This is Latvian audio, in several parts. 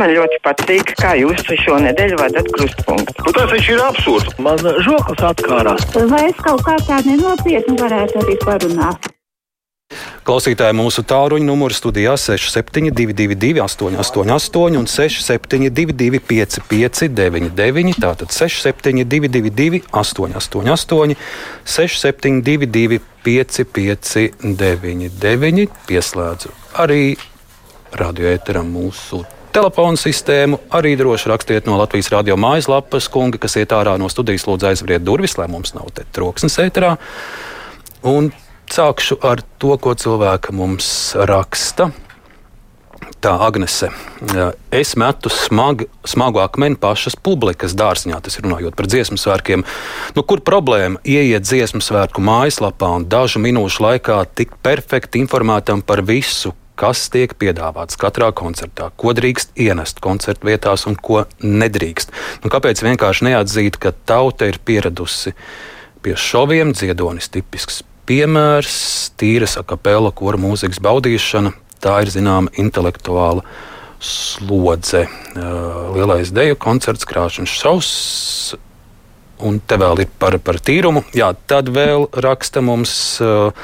man ļoti patīk, kā jūs šo nedēļu vadat krustpunktu. Nu, tas taču ir absurds. Man žoklis atkārās. Vai es kaut kā tā nenopietni varētu arī parunāt? Klausītāji mūsu tāluņa numuru studijā 6722, 888, un 672, 559, tātad 672, 888, 672, 559, pieslēdzu arī radioēteram mūsu telefonu sistēmu. Arī droši rakstiet no Latvijas radio mājaslapas, kungi, kas iet ārā no studijas, lūdzu aizveriet durvis, lai mums nav te troksnis ēterā. Un Sākšu ar to, ko cilvēka mums raksta. Tā Agnese, es metu smag, smagu akmeni pašas publikas dārziņā, tas ir runājot par dziesmu svētkiem. Nu, kur problēma ieiet dziesmu svētku mājaslapā un dažu minūšu laikā tik perfekti informētam par visu, kas tiek piedāvāts katrā koncertā, ko drīkst ienest koncertu vietās un ko nedrīkst. Nu, kāpēc vienkārši neatzīt, ka tauta ir pieradusi pie šoviem, dziedonis tipisks piemērs, tīra sakapela kora mūzikas baudīšana. Tā ir zināma intelektuāla slodze. Lielais deju koncerts, krāšņs šaus. Un te vēl ir par, par tīrumu. Jā, tad vēl raksta mums uh,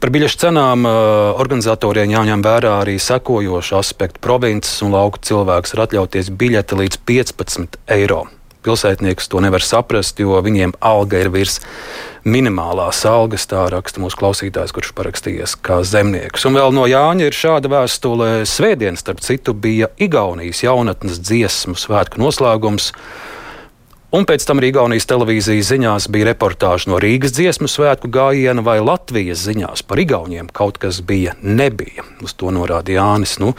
par biļešu cenām. Uh, organizatoriem jāņem vērā arī sekojoši aspekti. Provinces un lauku cilvēks var atļauties biļeti līdz 15 eiro pilsētnieks to nevar saprast, jo viņiem alga ir virs minimālās algas. Tā raksta mūsu klausītājs, kurš parakstījies kā zemnieks. Un vēl no Jāņa ir šāda vēstule. Svētdien, starp citu, bija Igaunijas jaunatnes dziesmu svētku noslēgums. Un pēc tam arī Igaunijas televīzijas ziņās bija reportāža no Rīgas dziesmu svētku gājiena vai Latvijas ziņās par Igauniem. Kaut kas bija, nebija. Uz to norāda Jānis. Nu,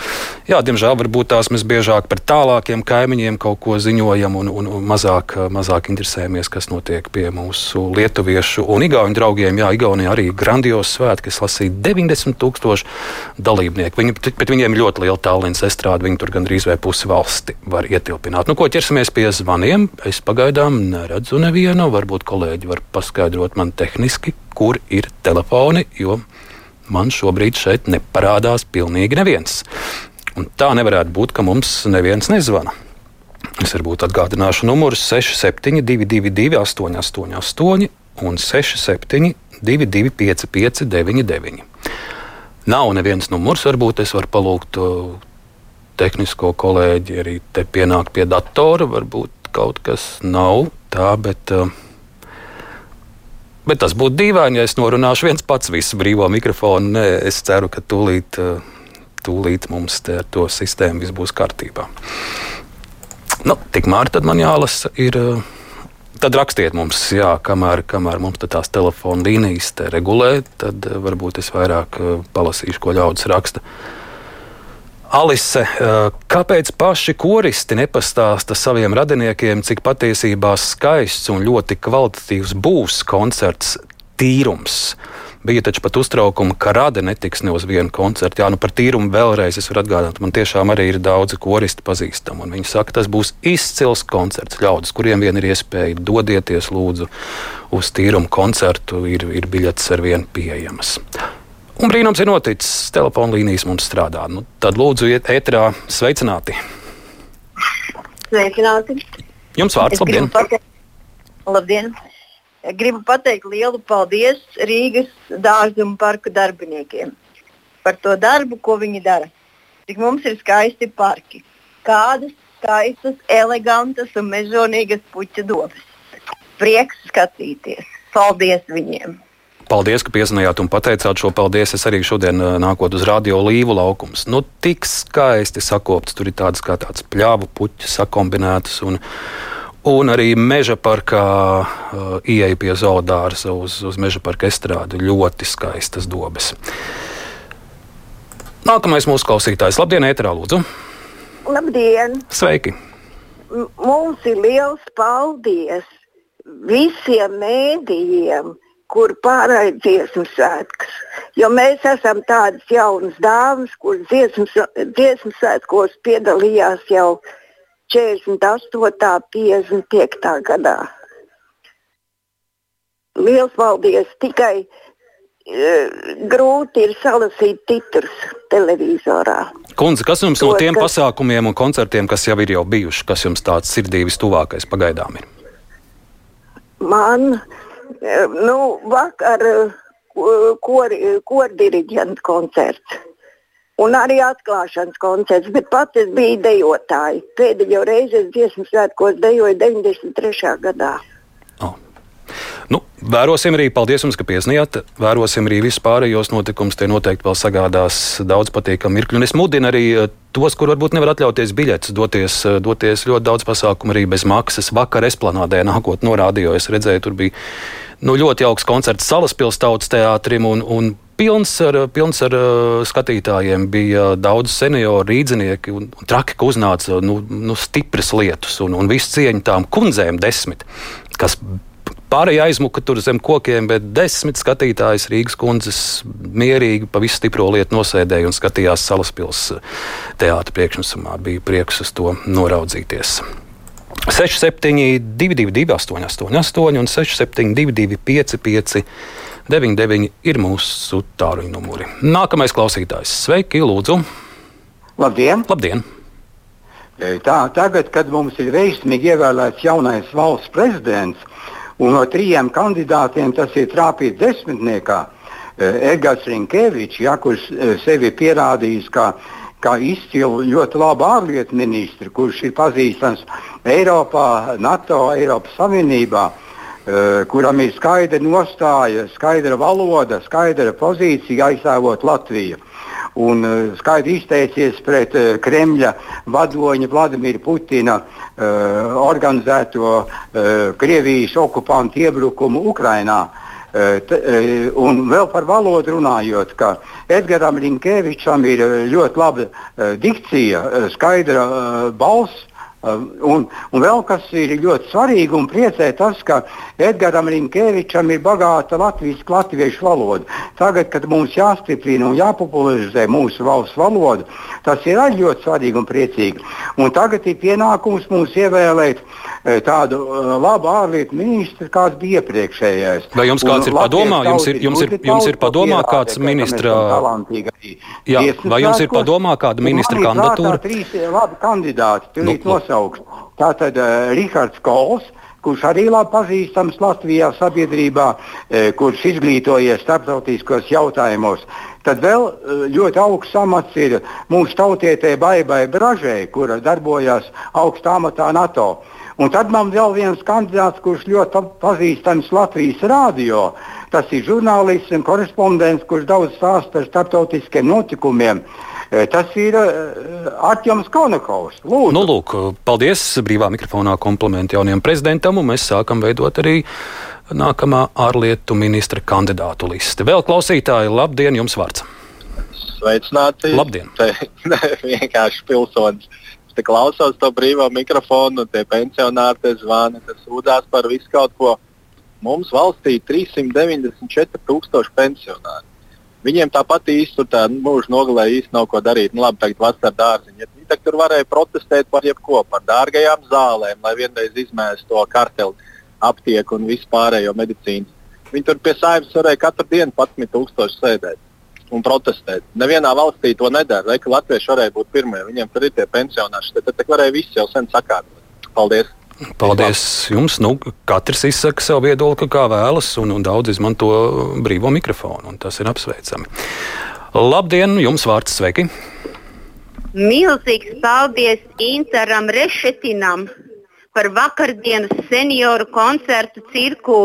jā, diemžēl varbūt tās mēs biežāk par tālākiem kaimiņiem kaut ko ziņojam un, un, un mazāk, mazāk interesējamies, kas notiek pie mūsu lietuviešu un igauņu draugiem. Jā, Igaunijā arī grandios svētki, kas lasīja 90 tūkstoši dalībnieku. Viņi, bet viņiem ir ļoti liela talants estrāde, viņi tur gandrīz vai pusi valsti var ietilpināt. Nu, ko ķersimies pie zvaniem? Pagaidām neredzu nevienu. Varbūt kolēģi var paskaidrot man tehniski, kur ir telefoni, jo man šobrīd šeit neparādās pilnīgi neviens. Un tā nevarētu būt, ka mums neviens nezvana. Es varbūt atgādināšu numurus 6722, 888, un 6722, 559, Nav neviens numurs, varbūt es varu palūgt uh, tehnisko kolēģi arī te pienākt pie datora. Varbūt kaut kas nav tā, bet, uh, bet tas būtu dīvaini, ja es norunāšu viens pats visu brīvo mikrofonu. Nē, es ceru, ka tūlīt, uh, tūlīt mums te ar to sistēmu viss būs kārtībā. Nu, tikmēr man jālasa ir. Uh, tad rakstiet mums, jā, kamēr, kamēr mums tās telefona līnijas regulē, tad varbūt es vairāk palasīšu, ko ļaudis raksta. Alise, kāpēc paši koristi nepastāsta saviem radiniekiem, cik patiesībā skaists un ļoti kvalitatīvs būs koncerts tīrums? Bija taču pat uztraukumi, ka rada netiks ne uz vienu koncertu. Jā, nu par tīrumu vēlreiz es varu atgādināt. Man tiešām arī ir daudzi koristi pazīstami. Viņi saka, tas būs izcils koncerts. Ļaudis, kuriem vien ir iespēja, dodieties lūdzu uz tīrumu koncertu, ir, ir biļetes ar vienu pieejamas. Un brīnums ir noticis. Telefona līnijas mums strādā. Nu, tad lūdzu, iet ētrā sveicināti. Sveicināti. Jums vārds, labdien! Pateikt, labdien! Gribu pateikt lielu paldies Rīgas dārza un parku darbiniekiem par to darbu, ko viņi dara. Cik mums ir skaisti parki, kādas skaistas, elegantas un mežonīgas puķa dobas. Prieks skatīties. Paldies viņiem! Paldies, ka piesaistījāt un pateicāt šo paldies. Es arī šodien nākot uz radio līvu laukums. Nu, tik skaisti sakopts, tur ir tādas kā tāds pļāvu puķis sakombinētas. Un, Un arī meža parkā uh, ieeja pie zoodārza uz, uz meža parka estrādi. Ļoti skaistas dobes. Nākamais mūsu klausītājs. Labdien, Ēterā, lūdzu! Labdien! Sveiki! M mums ir liels paldies visiem mēdījiem, kur pārraida dziesmu svētkus. Jo mēs esam tādas jaunas dāmas, kuras dziesmu svētkos piedalījās jau 48. 55. gadā. Liels paldies! Tikai uh, grūti ir salasīt titrus televizorā. Kundze, kas jums to, no tiem kas... pasākumiem un koncertiem, kas jau ir jau bijuši, kas jums tāds sirdī vistuvākais pagaidām ir? Man, nu, vakar kordiriģenta koncerts. Un arī atklāšanas koncerts, bet pats es biju dejotāja. Pēdējo reizi es dziesmu svētkos dejoju 93. gadā. Nu, vērosim arī, paldies jums, ka piesniedzat. Vērosim arī visus pārējos notikumus. Tie noteikti vēl sagādās daudz patīkamu mirkļu. Un es mudinu arī eh, tos, kur varbūt nevar atļauties biļetes, doties, eh, doties ļoti daudz pasākumu arī bez maksas. Vakar esplanādē nākot norādīju, es redzēju, tur bija nu, ļoti jauks koncerts Salaspils tautas teātrim. Un, un pilns ar, pilns ar uh, skatītājiem. Bija daudz senioru rīznieki traki, ka uznāca nu, nu, stipras lietas un, un visu cieņu tām kundzēm desmit, kas Pārējie aizmuka tur zem kokiem, bet desmit skatītājs Rīgas kundzes mierīgi pa visu stipro lietu nosēdēja un skatījās Salaspils teātra priekšnesumā. Bija prieks uz to noraudzīties. 6722, 888, un 672, 555, 99 ir mūsu tāluņa numuri. Nākamais klausītājs. Sveiki, Lūdzu! Labdien! Labdien. Tā, tagad, kad mums ir veiksmīgi ievēlēts jaunais valsts prezidents, Un no trijiem kandidātiem tas ir trāpīts desmitniekā. Edgars Rinkevičs, ja, kurš eh, sevi pierādījis kā, kā izcilu ļoti labu ārlietu ministru, kurš ir pazīstams Eiropā, NATO, Eiropas Savienībā, eh, kuram ir skaidra nostāja, skaidra valoda, skaidra pozīcija aizstāvot Latviju un uh, skaidri izteicies pret uh, Kremļa vadoņa Vladimira Putina uh, organizēto Krievijas okupantu iebrukumu Ukrajinā. Un vēl par valodu runājot, ka Edgars Rinkevičam ir ļoti laba dikcija, skaidra balss, un, un vēl kas ir ļoti svarīgi un priecē tas, ka Edgars Rinkevičam ir bagāta latvijas, latviešu valoda. Tagad, kad mums jāstiprina un jāpopularizē mūsu valsts valoda, tas ir arī ļoti svarīgi un priecīgi. Un tagad ir pienākums mums ievēlēt e, tādu uh, labu ārlietu ministru, kāds bija iepriekšējais. Vai jums kāds un, ir padomā? Jums ir, jums ir, jums ir padomā kāds ministra? Jā, vai jums ir padomā kāda ministra kandidatūra? Trīs labi kandidāti. Nu, nosaukt. Tātad uh, Rihards Kols, kurš arī labi pazīstams Latvijā sabiedrībā, uh, kurš izglītojies starptautiskos jautājumos. Tad vēl uh, ļoti augsts amats ir mūsu tautietē Baibai Bražai, kura darbojās augstā amatā NATO. Un tad man vēl viens kandidāts, kurš ļoti pazīstams Latvijas rādio. Tas ir žurnālists un korespondents, kurš daudz stāsta par starptautiskiem notikumiem. Eh, tas ir eh, Arčuns Konakovs. Lūdzu. Nu, lūk, paldies brīvā mikrofonā komplimenti jaunajam prezidentam, un mēs sākam veidot arī nākamā ārlietu ministra kandidātu listi. Vēl klausītāji, labdien, jums vārds! Sveicināti! Labdien! Te, ne, vienkārši pilsonis. Te klausos to brīvā mikrofonu, tie pensionāri te zvana, te sūdzās par visu kaut ko. Mums valstī ir 394 tūkstoši pensionāri. Viņiem tāpat īsti tur tā mūža nogalē īsti nav ko darīt. Nu, labi, tagad vasarā dārziņā. Viņi tagad tur varēja protestēt par jebko, par dārgajām zālēm, lai vienreiz izmēstu to karteli, aptieku un visu pārējo medicīnu. Viņi tur pie saimnes varēja katru dienu 11,000 sēdēt un protestēt. Nevienā valstī to nedara. Vai Latvieši varēja būt pirmie, viņiem tur ir tie pensionāri. Tad, tad varēja viss jau sen sakārtot. Paldies! Paldies jums. Nu, katrs izsaka savu viedokli, kā vēlas, un, un daudz izmanto brīvo mikrofonu. Tas ir apsveicami. Labdien, jums vārds sveiki! Milzīgs paldies Interam Rešetinam par vakardienas senioru koncertu cirku.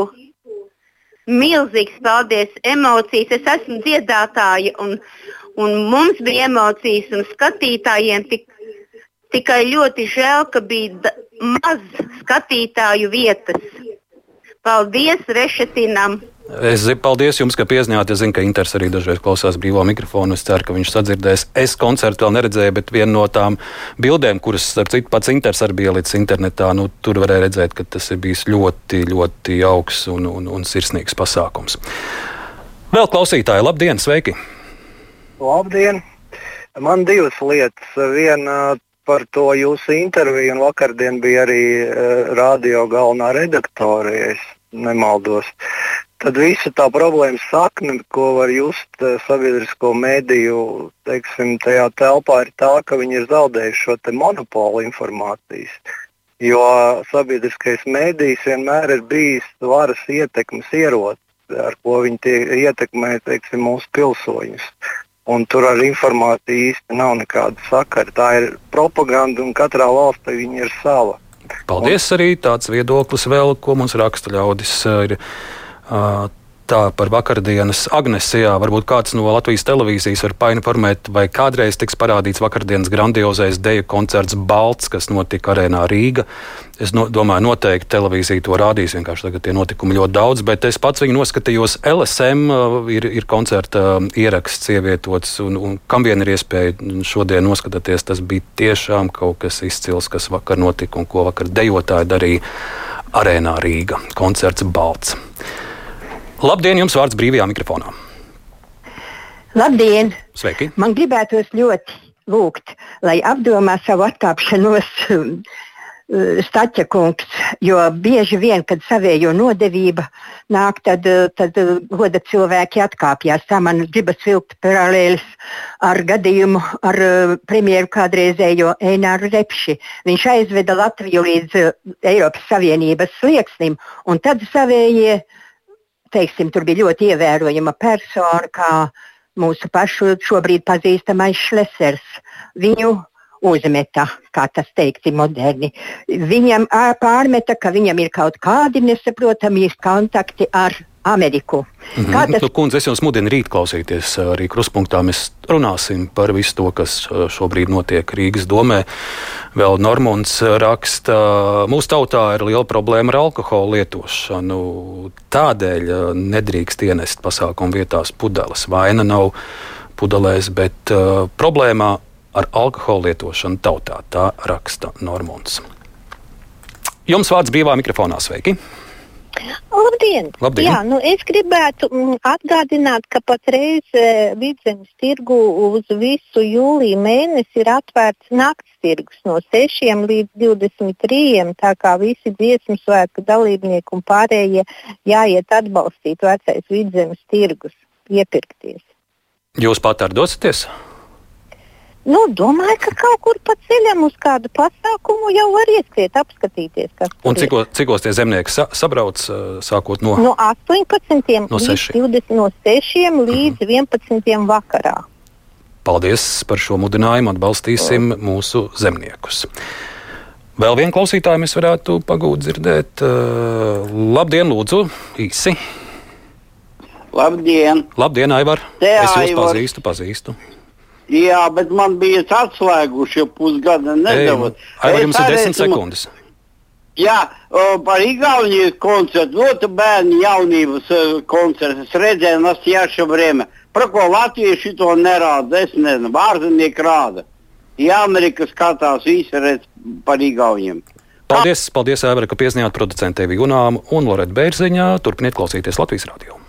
Milzīgs paldies, emocijas. Es esmu dziedātāja, un, un mums bija emocijas, un skatītājiem tik, tikai ļoti žēl, ka bija maz skatītāju vietas. Paldies Rešetinam! Es zinu, paldies jums, ka piezīmējāt. Es zinu, ka Inters arī dažreiz klausās brīvā mikrofonu. Es ceru, ka viņš sadzirdēs. Es koncertu vēl neredzēju, bet viena no tām bildēm, kuras, starp citu, pats Inters arī līdz internetā, nu, tur varēja redzēt, ka tas ir bijis ļoti, ļoti augsts un, un, un sirsnīgs pasākums. Vēl klausītāji, labdien, sveiki! Labdien! Man divas lietas. Viena par to jūsu interviju, un vakardien bija arī uh, radio galvenā redaktore, ja nemaldos. Tad visa tā problēma sakne, ko var just uh, sabiedrisko mēdīju teiksim, tajā telpā, ir tā, ka viņi ir zaudējuši šo monopolu informācijas. Jo sabiedriskais mēdījis vienmēr ir bijis varas ietekmes ierocis, ar ko viņi tie, ietekmē teiksim, mūsu pilsoņus. Un tur ar informāciju īsti nav nekāda sakara. Tā ir propaganda, un katrā valstī viņa ir sava. Paldies arī tāds viedoklis vēl, ko mums raksta ļaudis. Ir, uh, tā par vakardienas agnesijā. Varbūt kāds no Latvijas televīzijas var painformēt, vai kādreiz tiks parādīts vakardienas grandiozais deju koncerts Balts, kas notika arēnā Rīga. Es no, domāju, noteikti televīzija to rādīs. Vienkārši tagad tie notikumi ļoti daudz, bet es pats viņu noskatījos. LSM ir, ir koncerta ieraksts ievietots, un, un kam vien ir iespēja šodien noskatīties, tas bija tiešām kaut kas izcils, kas vakar notika un ko vakar dejotāji darīja arēnā Rīga. Koncerts Balts. Labdien, jums vārds brīvajā mikrofonā. Labdien! Sveiki! Man gribētos ļoti lūgt, lai apdomā savu atkāpšanos Staķa kungs, jo bieži vien, kad savējo nodevība nāk, tad, tad goda cilvēki atkāpjas. Tā man gribas vilkt paralēlis ar gadījumu ar premjeru kādreizējo Eināru Repši. Viņš aizveda Latviju līdz Eiropas Savienības slieksnim, un tad savējie teiksim, tur bija ļoti ievērojama persona, kā mūsu pašu šobrīd pazīstamais Šlesers. Viņu uzmeta, kā tas teikti moderni. Viņam pārmeta, ka viņam ir kaut kādi nesaprotami kontakti ar Ameriku. Mm -hmm. tas... nu, kundze, es jums mudinu rīt klausīties arī kruspunktā. Mēs runāsim par visu to, kas šobrīd notiek Rīgas domē. Vēl Normons raksta, mūsu tautā ir liela problēma ar alkohola lietošanu. Tādēļ nedrīkst ienest pasākumu vietās pudeles. Vaina nav pudelēs, bet uh, problēmā ar alkohola lietošanu tautā. Tā raksta Normons. Jums vārds brīvā mikrofonā. Sveiki! Labdien! Labdien. Jā, nu es gribētu mm, atgādināt, ka patreiz e, vidzemes tirgu uz visu jūliju mēnesi ir atvērts nakts tirgus no 6 līdz 23. Tā kā visi dziesmu svētku dalībnieki un pārējie jāiet atbalstīt vecais vidzemes tirgus, iepirkties. Jūs pat ar dosieties? Nu, domāju, ka kaut kur pa ceļam uz kādu pasākumu jau var ieskriet, apskatīties. Un cikos, cikos tie zemnieki sa sabrauc, sākot no, no 18. No līdz 20, no 6 līdz mm. 11. vakarā. Paldies par šo mudinājumu. Atbalstīsim oh. mūsu zemniekus. Vēl vienu klausītāju mēs varētu pagūt dzirdēt. Uh, labdien, lūdzu, īsi! Labdien! Labdien, Aivar! Te, es jūs Aivar. pazīstu, pazīstu. Jā, bet man bija atslēguši jau pusgada nedēļa. Ai, jums ir desmit sekundes. Jā, par Igaunijas koncertu, ļoti bērnu jaunības uh, koncertu. Es redzēju, Nastjaša Brēme. Par ko latvieši to nerāda, es nezinu, ārzemnieki rāda. Ja Amerika skatās, visi redz par Igauniem. Paldies, paldies Ēvera, ka piezinājāt producentu Evi Gunām un Loretu Bērziņā. Turpiniet klausīties Latvijas radio.